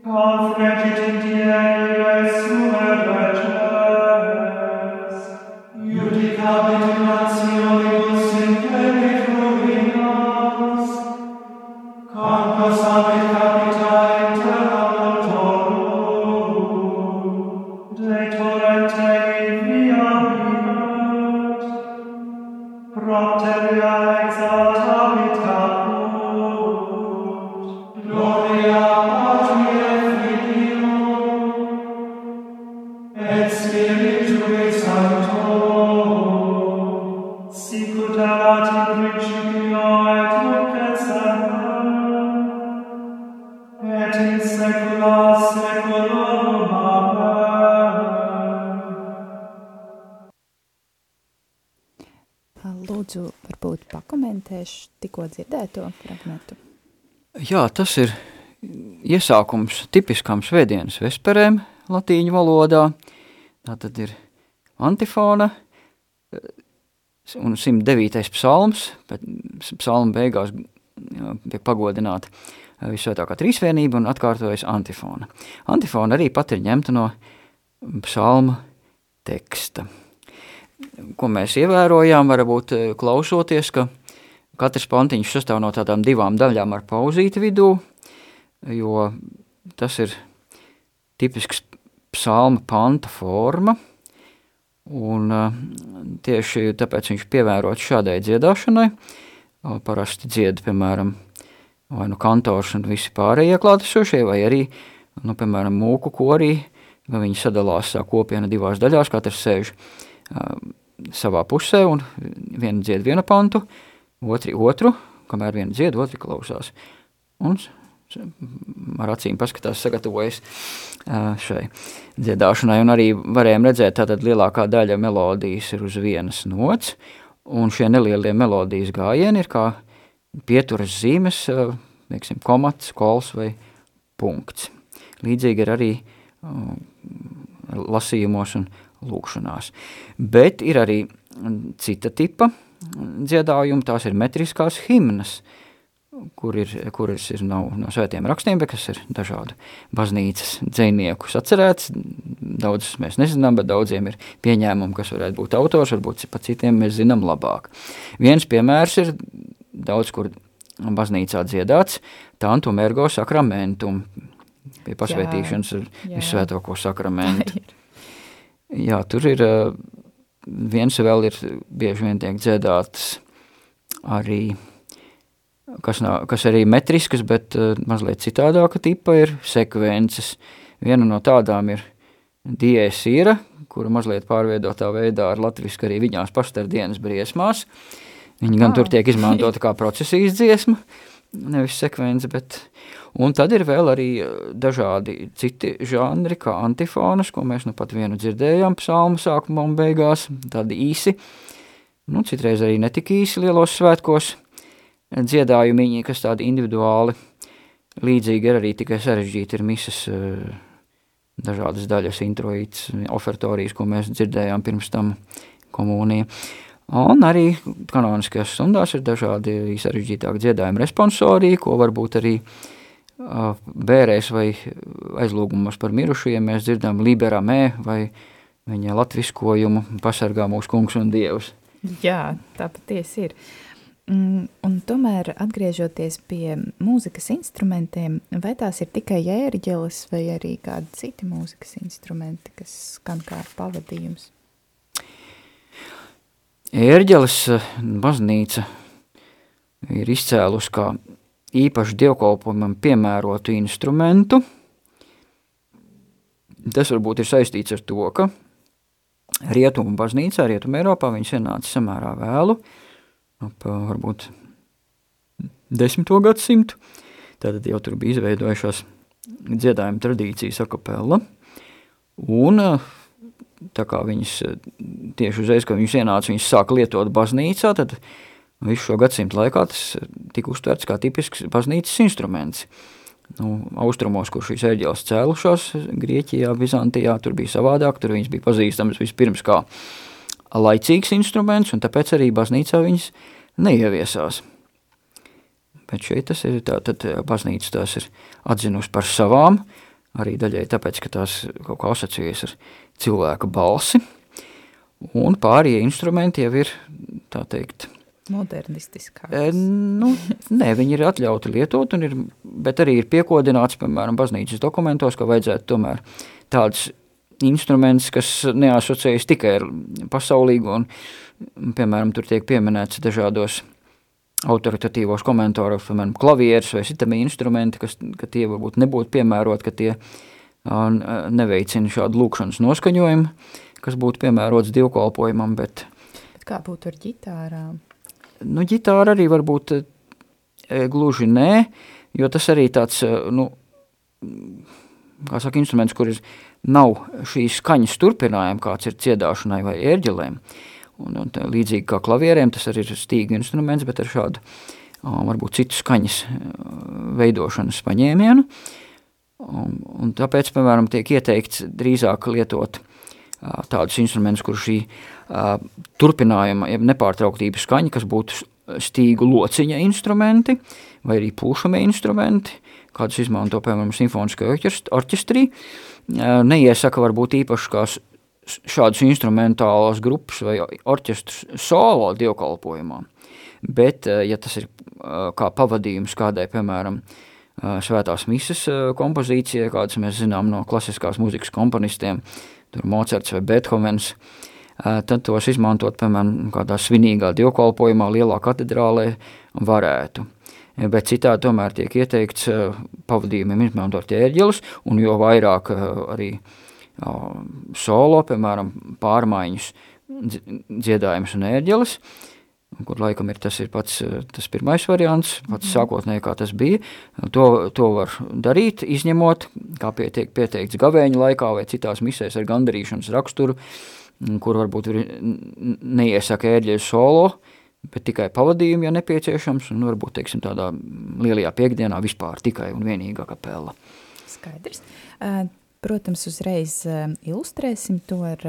Speaker 3: Lūdzu, dzirdēto fragmentu.
Speaker 2: Jā, tas ir iesākums tipiskām svētdienas vesperēm latīņu valodā. Tā tad ir antifona un 109. psalms, bet psalma beigās tiek pagodināta visvētākā trīsvienība un atkārtojas antifona. Antifona arī pat ir ņemta no psalma teksta ko mēs ievērojām, varbūt klausoties, ka katrs pantiņš sastāv no tādām divām daļām ar pauzīti vidū, jo tas ir tipisks psalma panta forma, un tieši tāpēc viņš pievērots šādai dziedāšanai, parasti dzied, piemēram, vai nu kantors un visi pārējie klātesošie, vai arī, nu, piemēram, mūku korī, vai viņi sadalās kopiena divās daļās, katrs sēž uh, savā pusē un viena dzied vienu pantu, otri otru, kamēr viena dzied, otri klausās. Un ar acīm paskatās, sagatavojas šai dziedāšanai, un arī varējām redzēt, tātad lielākā daļa melodijas ir uz vienas nots, un šie nelielie melodijas gājieni ir kā pieturas zīmes, teiksim, komats, kols vai punkts. Līdzīgi ir arī lasījumos un lūkšanās. Bet ir arī cita tipa dziedājumi, tās ir metriskās himnas, kur ir, kuras ir nav no svētiem rakstiem, bet kas ir dažādu baznīcas dzēniekus atcerēts. Daudzus mēs nezinām, bet daudziem ir pieņēmumi, kas varētu būt autors, varbūt pa citiem mēs zinām labāk. Viens piemērs ir daudz kur baznīcā dziedāts tantum ergo sakramentum, pie pasvētīšanas ar visvētoko sakramentu. Jā, tur ir viens vēl ir bieži vien tiek dziedāts arī, kas, nav, kas arī metriskas, bet mazliet citādāka tipa ir sekvences. Viena no tādām ir diēsīra, kura mazliet pārveidotā veidā ar latvisku arī viņās pastar dienas briesmās. Viņa gan ah. tur tiek izmantota kā procesijas dziesma, nevis sekvence, bet Un tad ir vēl arī eh, dažādi citi žanri, kā antifonas, ko mēs nu pat vienu dzirdējām psalmu sākumā un beigās, tādi īsi, nu, citreiz arī netik īsi lielos svētkos, dziedājumiņi, kas tādi individuāli, līdzīgi ir arī tikai sarežģīti ir misas eh, dažādas daļas, introīts, ofertorijas, ko mēs dzirdējām pirms tam komunija. Un arī kanoniskajās stundās ir dažādi sarežģītāki dziedājumi responsoriji, ko varbūt arī uh, bērēs vai aizlūgumos par mirušajiem mēs dzirdam liberā mē vai viņa latviskojumu pasargā mūsu kungs un dievs.
Speaker 1: Jā, tā patiesi ir. Mm, un tomēr atgriežoties pie mūzikas instrumentiem, vai tās ir tikai ērģeles vai arī kādi citi mūzikas instrumenti, kas skan kā pavadījums?
Speaker 2: Ērģeles baznīca ir izcēlus kā īpaši dievkalpojumam piemērotu instrumentu. Tas varbūt ir saistīts ar to, ka Rietumu baznīcā, Rietumu Eiropā viņš ienāca samērā vēlu, ap varbūt desmito gadsimtu, tātad jau tur bija izveidojušās dziedājuma tradīcijas akapella, un kā viņas tieši uzreiz, kad viņas ienāca, viņas sāka lietot baznīcā, tad uh, Visu šo gadsimtu laikā tas eh, tika uztverts kā tipisks baznīcas instruments. Nu, austrumos, kur šīs eģeles cēlušās, Grieķijā, Bizantijā, tur bija savādāk, tur viņas bija pazīstamas vispirms kā laicīgs instruments, un tāpēc arī baznīcā viņas neieviesās. Bet šeit tas ir tā, tad eh, baznīca tās ir atzinusi par savām, arī daļai tāpēc, ka tās kaut kā asociējas ar cilvēka balsi, un pārējie instrumenti jau ir, tā teikt,
Speaker 1: Modernistiskāks.
Speaker 2: E, nu, nē, viņi ir atļauti lietot, ir, bet arī ir piekodināts, piemēram, baznīcas dokumentos, ka vajadzētu tomēr tādus instrumentus, kas neasociējas tikai ar pasaulīgu, un, piemēram, tur tiek pieminēts dažādos autoritatīvos komentāros, piemēram, klavieres vai citami instrumenti, kas, ka tie varbūt nebūtu piemērot, ka tie neveicina šādu lūkšanas noskaņojumu, kas būtu piemērots divkolpojumam, bet...
Speaker 1: bet kā būtu ar ģitārām?
Speaker 2: Nu, ģitāra arī varbūt e, gluži nē, jo tas arī tāds, nu, kā saka, instruments, kur ir, nav šīs skaņas turpinājuma, kāds ir ciedāšanai vai ērģelēm. Un, un tā, līdzīgi kā klavierēm, tas arī ir stīga instruments, bet ar šādu varbūt citu skaņas veidošanas paņēmienu. Un, un tāpēc, piemēram, tiek ieteikts drīzāk lietot tādus instrumentus, kur šī uh, turpinājuma, ja nepārtrauktības skaņa, kas būtu stīgu lociņa instrumenti vai arī pūšamie instrumenti, kādus izmanto, piemēram, simfoniskajā orķestrī, uh, neiesaka varbūt īpaši kā šādas instrumentālās grupas vai orķestras solo dievkalpojumā, bet, uh, ja tas ir uh, kā pavadījums kādai, piemēram, svētās mises kompozīcijai, kādas mēs zinām no klasiskās mūzikas komponistiem, tur Mocards vai Beethovens, tad tos izmantot, piemēram, kādā svinīgā dievkalpojumā lielā katedrālē varētu. Bet citādi tomēr tiek ieteikts pavadījumiem izmantot ērģeles, un jo vairāk arī solo, piemēram, pārmaiņas dziedājumus un ērģeles, kur laikam ir tas ir pats tas pirmais variants, pats mm. sākotnēji, kā tas bija. To, to var darīt, izņemot, kā pie, tiek pieteikts gavēņa laikā vai citās misēs ar gandarīšanas raksturu, kur varbūt ir neiesaka ērģeļu solo, bet tikai pavadījumi, ja nepieciešams, un varbūt, teiksim, tādā lielajā piekdienā vispār tikai un vienīgā kapela.
Speaker 1: Skaidrs. Protams, uzreiz ilustrēsim to ar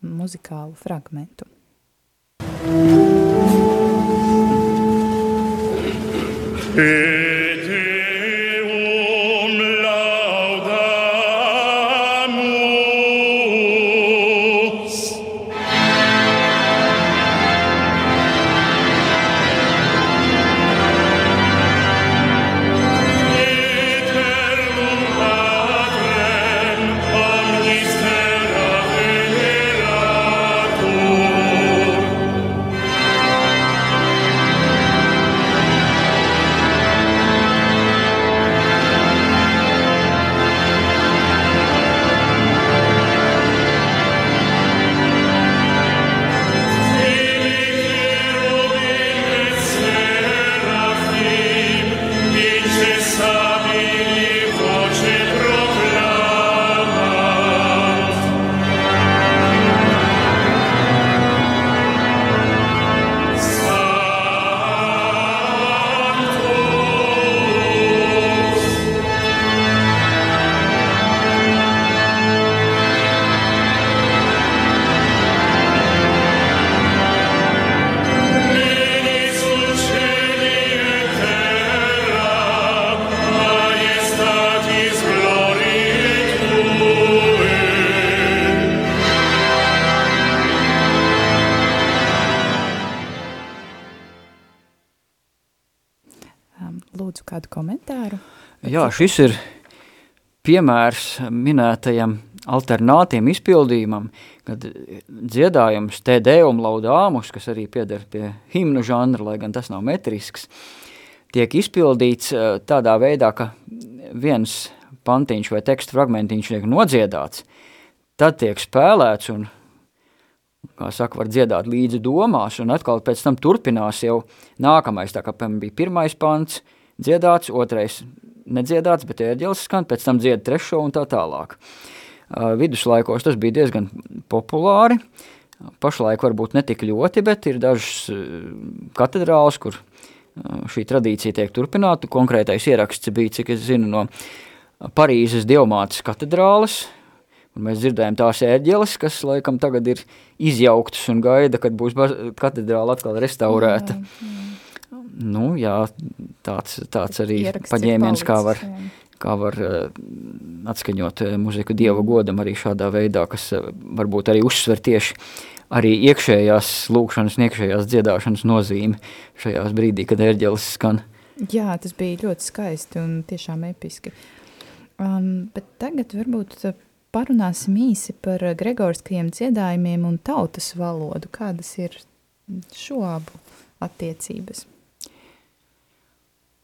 Speaker 1: muzikālu fragmentu.
Speaker 3: Et
Speaker 2: šis ir piemērs minētajam alternātiem izpildījumam, kad dziedājums te deum laudāmus, kas arī pieder pie himnu žanra, lai gan tas nav metrisks, tiek izpildīts eh, tādā veidā, ka viens pantiņš vai tekstu fragmentiņš tiek nodziedāts, tad tiek spēlēts un, kā saka, var dziedāt līdzi domās, un atkal pēc tam turpinās jau nākamais, tā kā, bija pirmais pants, dziedāts, otrais nedziedāts, bet ērģeles skan, pēc tam dzied trešo un tā tālāk. Viduslaikos tas bija diezgan populāri, pašlaik varbūt netik ļoti, bet ir dažas katedrāls, kur šī tradīcija tiek turpināta. Konkrētais ieraksts bija, cik es zinu, no Parīzes Dievmātes katedrāles, un mēs dzirdējām tās ērģeles, kas laikam tagad ir izjauktas un gaida, kad būs katedrāla atkal restaurēta. Jā, jā. Nu, jā, tāds, tāds arī Ieraksts paņēmiens, kā var, jā. kā var uh, atskaņot uh, muziku Dieva godam arī šādā veidā, kas uh, varbūt arī uzsver tieši arī iekšējās lūkšanas un iekšējās dziedāšanas nozīmi šajās brīdī, kad ērģeles skan.
Speaker 1: Jā, tas bija ļoti skaisti un tiešām episki. Um, bet tagad varbūt parunāsim īsi par gregoriskajiem dziedājumiem un tautas valodu. Kādas ir šo abu attiecības?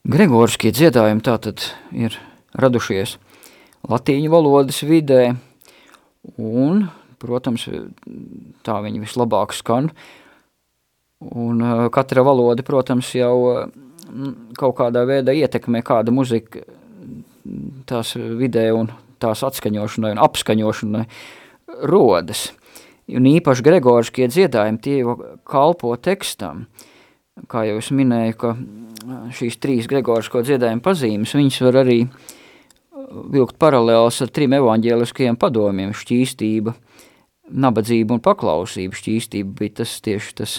Speaker 2: Gregoriskie dziedājumi tātad ir radušies latīņu valodas vidē, un, protams, tā viņi vislabāk skan, un uh, katra valoda, protams, jau mm, kaut kādā veidā ietekmē kāda muzika tās vidē un tās atskaņošanai un apskaņošanai rodas. Un īpaši gregoriskie dziedājumi tie kalpo tekstam, kā jau es minēju, ka šīs trīs Gregorisko dziedājumu pazīmes, viņas var arī vilkt paralēls ar trim evaņģēliskajiem padomiem – šķīstība, nabadzība un paklausība. Šķīstība bija tas tieši tas,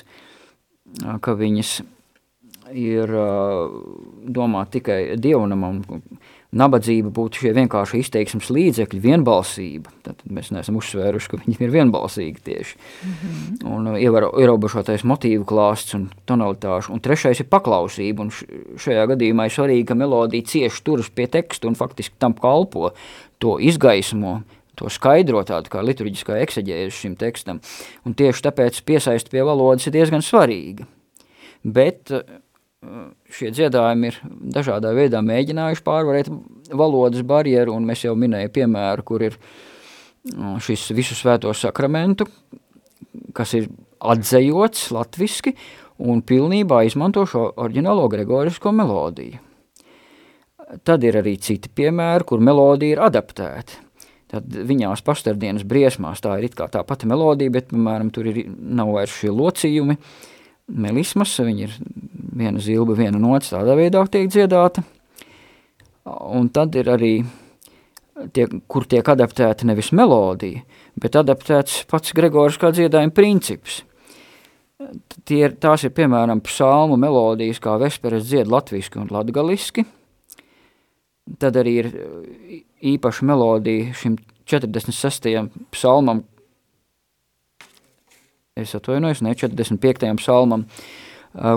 Speaker 2: ka viņas ir domāt tikai dievnamam, nabadzība būtu šie vienkārši izteiksmes līdzekļi, vienbalsība. Tad mēs neesam uzsvēruši, ka viņi ir vienbalsīgi tieši. Mm -hmm. Un uh, ievēro, ierobežotais motīvu klāsts un tonalitāšu. Un trešais ir paklausība. Un šajā gadījumā ir svarīgi, ka melodija cieši turas pie teksta un faktiski tam kalpo, to izgaismo, to skaidro tādu kā liturģiskā ekseģēzi šim tekstam. Un tieši tāpēc piesaist pie valodas ir diezgan svarīgi. Bet uh, šie dziedājumi ir dažādā veidā mēģinājuši pārvarēt valodas barjeru, un mēs jau minēju piemēru, kur ir šis visu svēto sakramentu, kas ir atzējots latviski, un pilnībā izmanto šo oriģinālo gregorisko melodiju. Tad ir arī citi piemēri, kur melodija ir adaptēta. Tad viņās pastardienas briesmās tā ir it kā tā pati melodija, bet, piemēram, tur ir, nav vairs šie locījumi, melismas, viņi ir viena zilba, viena nots, tādā veidā tiek dziedāta. Un tad ir arī, tiek, kur tiek adaptēta nevis melodija, bet adaptēts pats Gregors kā dziedājuma princips. Tie ir, tās ir piemēram psalmu melodijas, kā vesperes dzied latviski un latgaliski. Tad arī ir īpaša melodija šim 46. psalmam, es atvainojos, ne 45. psalmam,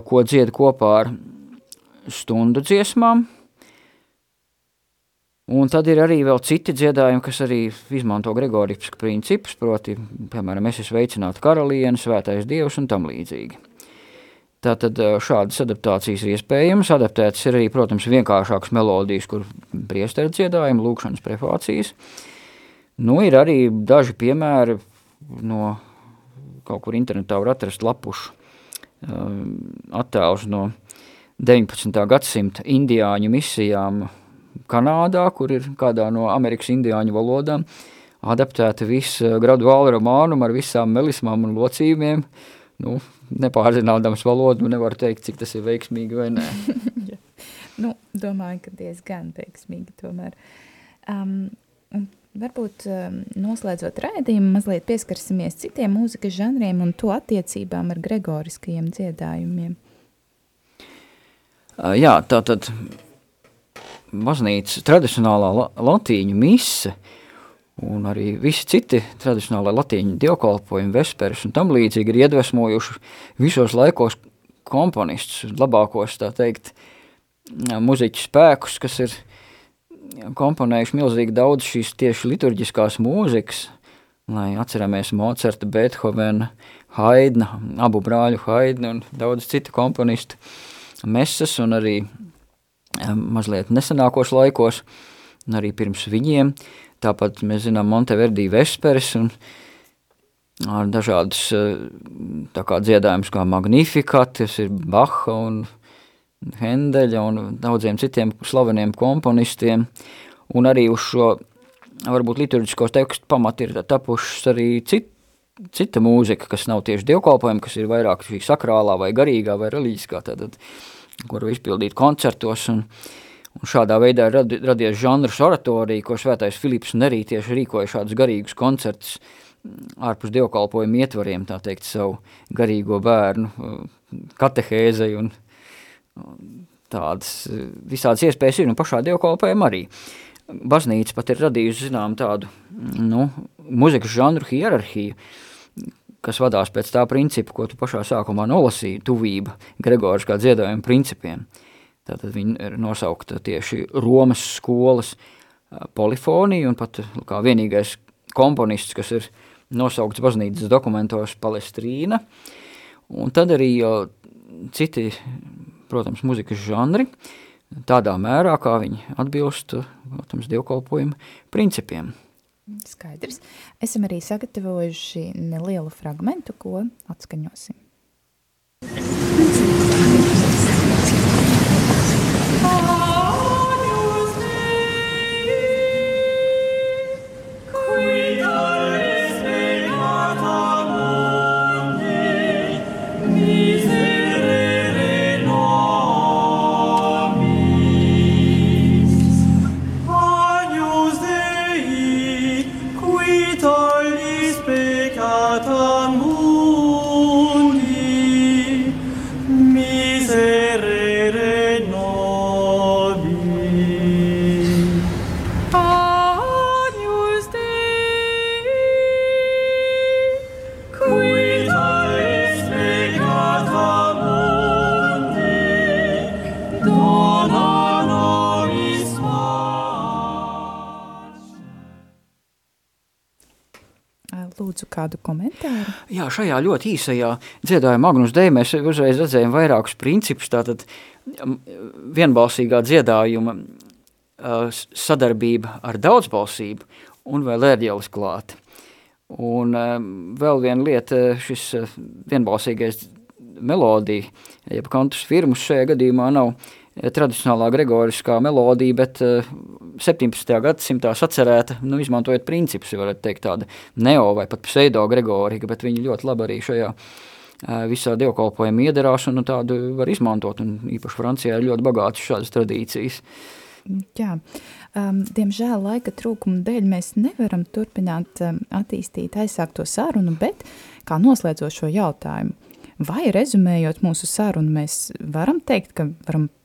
Speaker 2: ko dzied kopā ar stundu dziesmām. Un tad ir arī vēl citi dziedājumi, kas arī izmanto Gregorisku principus, proti, piemēram, es esmu veicināta karaliene, svētais dievs un tam līdzīgi. Tātad šādas adaptācijas ir iespējamas. Adaptētas ir arī, protams, vienkāršākas melodijas, kur priesteru dziedājumi, lūkšanas prefācijas. Nu, ir arī daži piemēri no kaut kur internetā var atrast lapušu Um, attēls no 19. gadsimta indiāņu misijām Kanādā, kur ir kādā no Amerikas indiāņu valodām adaptēta visa gradu vālu romānum ar visām melismām un locījumiem. Nu, nepārzinādams valodu, nevar teikt, cik tas ir veiksmīgi vai nē.
Speaker 1: nu, domāju, ka diezgan veiksmīgi tomēr. Um, un Varbūt um, noslēdzot raidījumu, mazliet pieskarsimies citiem mūzikas žanriem un to attiecībām ar gregoriskajiem dziedājumiem.
Speaker 2: Uh, jā, tā tad baznīcas tradicionālā la latīņu mise un arī visi citi tradicionālā latīņu dievkalpojumi, vesperis un tam līdzīgi ir iedvesmojuši visos laikos komponistus, labākos, tā teikt, muziķu spēkus, kas ir komponējuši milzīgi daudz šīs tieši liturģiskās mūzikas, lai atceramies Mocerta, Beethovena, Haidna, abu brāļu Haidna un daudz citu komponistu mesas un arī mazliet nesenākos laikos, arī pirms viņiem. Tāpat mēs zinām Monteverdi Vesperis un ar dažādas tā kā dziedājumus kā Magnificat, tas ir Baha un Hendeļa un daudziem citiem slaveniem komponistiem, un arī uz šo varbūt liturģisko tekstu pamatu ir tapušas arī cit, cita mūzika, kas nav tieši dievkalpojumi, kas ir vairāk šī sakrālā vai garīgā vai reliģiskā, tātad, kur izpildīt koncertos, un, un šādā veidā ir radi, radies žanrs oratorija, ko svētais Filips un arī tieši rīkoja šādus garīgus koncertus ārpus dievkalpojumu ietvariem, tā teikt, savu garīgo bērnu katehēzei un, tādas visādas iespējas ir, un pašā dievkalpojumā arī. Baznīca pat ir radījusi, zinām, tādu, nu, muzikas žanru hierarhiju, kas vadās pēc tā principa, ko tu pašā sākumā nolasīji, tuvība Gregors kā dziedājuma principiem. Tātad viņi ir nosaukta tieši Romas skolas polifonija, un pat kā vienīgais komponists, kas ir nosaukts baznīcas dokumentos Palestrīna, un tad arī citi protams, muzikas žanri tādā mērā, kā viņi atbilst, protams, dievkalpojumu principiem.
Speaker 1: Skaidrs. Esam arī sagatavojuši nelielu fragmentu, ko atskaņosim. Kādu komentāru.
Speaker 2: Jā, šajā ļoti īsajā dziedājuma Magnus Dei mēs uzreiz redzējām vairākus principus, tātad vienbalsīgā dziedājuma sadarbība ar daudzbalsību un vēl ērģelis klāt. Un vēl viena lieta, šis vienbalsīgais melodija, jeb kantus firmus šajā gadījumā nav tradicionālā gregoriskā melodija, bet 17. gadsimtā sacerēta, nu, izmantojot principus, varētu teikt tāda neo vai pat pseido gregorika, bet viņi ļoti labi arī šajā visā dievkalpojuma iedarās un nu, tādu var izmantot, un īpaši Francijā ir ļoti bagātas šādas tradīcijas.
Speaker 1: Jā, um, diemžēl laika trūkuma dēļ mēs nevaram turpināt um, attīstīt aizsākto sarunu, bet kā noslēdzot šo jautājumu, vai rezumējot mūsu sarunu, mēs varam teikt, ka varam ar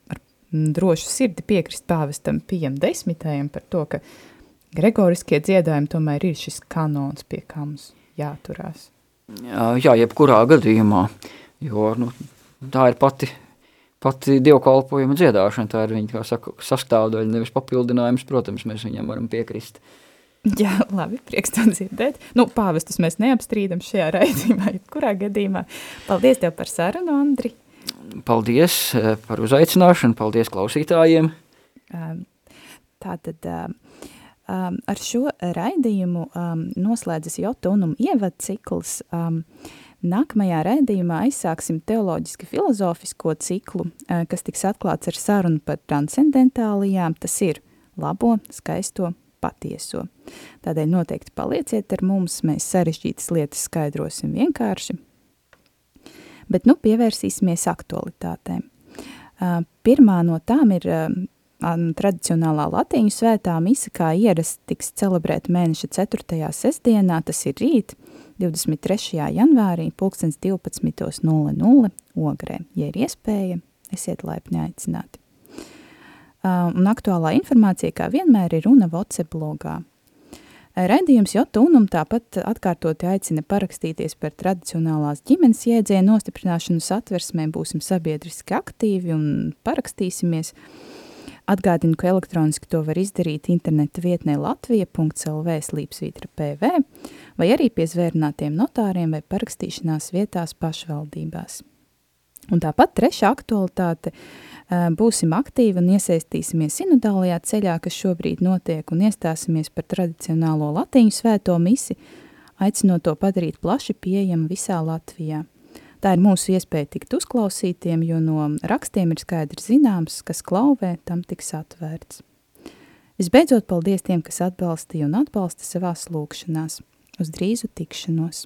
Speaker 1: drošu sirdi piekrist pāvestam Pijam desmitajam par to, ka gregoriskie dziedājumi tomēr ir šis kanons, pie kā mums jāturās.
Speaker 2: Jā, jebkurā gadījumā, jo nu, tā ir pati, pati dievkalpojuma dziedāšana, tā ir viņa, kā saka, sastāvdaļa, nevis papildinājums, protams, mēs viņam varam piekrist.
Speaker 1: Jā, labi, prieks to dzirdēt. Nu, pāvestus mēs neapstrīdam šajā raidījumā, jebkurā gadījumā. Paldies tev par sarunu, Andri.
Speaker 2: Paldies par uzaicināšanu, paldies klausītājiem.
Speaker 1: Tātad Um, ar šo raidījumu um, noslēdzas Jota unum ievad cikls. Nākamajā raidījumā aizsāksim teoloģiski filozofisko ciklu, uh, kas tiks atklāts ar sarunu par transcendentālijām. Tas ir labo, skaisto, patieso. Tādēļ noteikti palieciet ar mums, mēs sarežģītas lietas skaidrosim vienkārši. Bet nu pievērsīsimies aktualitātēm. Pirmā no tām ir tradicionālā latīņu svētā misa, kā ierasts, tiks celebrēta mēneša 4. sestdienā, tas ir rīt, 23. janvārī, pulkstens 12.00 ogrē. Ja ir iespēja, esiet laipni aicināti. Un aktuālā informācija, kā vienmēr, ir runa WhatsApp blogā. Redījums Jotūnum tāpat atkārtoti aicina parakstīties par tradicionālās ģimenes jēdzēju nostiprināšanu satversmē, būsim sabiedriski aktīvi un parakstīsimies – Atgādinu, ka elektroniski to var izdarīt interneta vietnē latvija.lv slīpsvītra PV vai arī pie zvērnātiem notāriem vai parakstīšanās vietās pašvaldībās. Un tāpat trešā aktualitāte būsim aktīvi un iesaistīsimies sinodālajā ceļā, kas šobrīd notiek, un iestāsimies par tradicionālo latīņu svēto misi, aicinot to padarīt plaši pieejamu visā Latvijā. Tā ir mūsu iespēja tikt uzklausītiem, jo no rakstiem ir skaidrs zināms, kas klauvē, tam tiks atvērts. Visbeidzot, paldies tiem, kas atbalstīja un atbalsta savās lūkšanās. Uz drīzu tikšanos!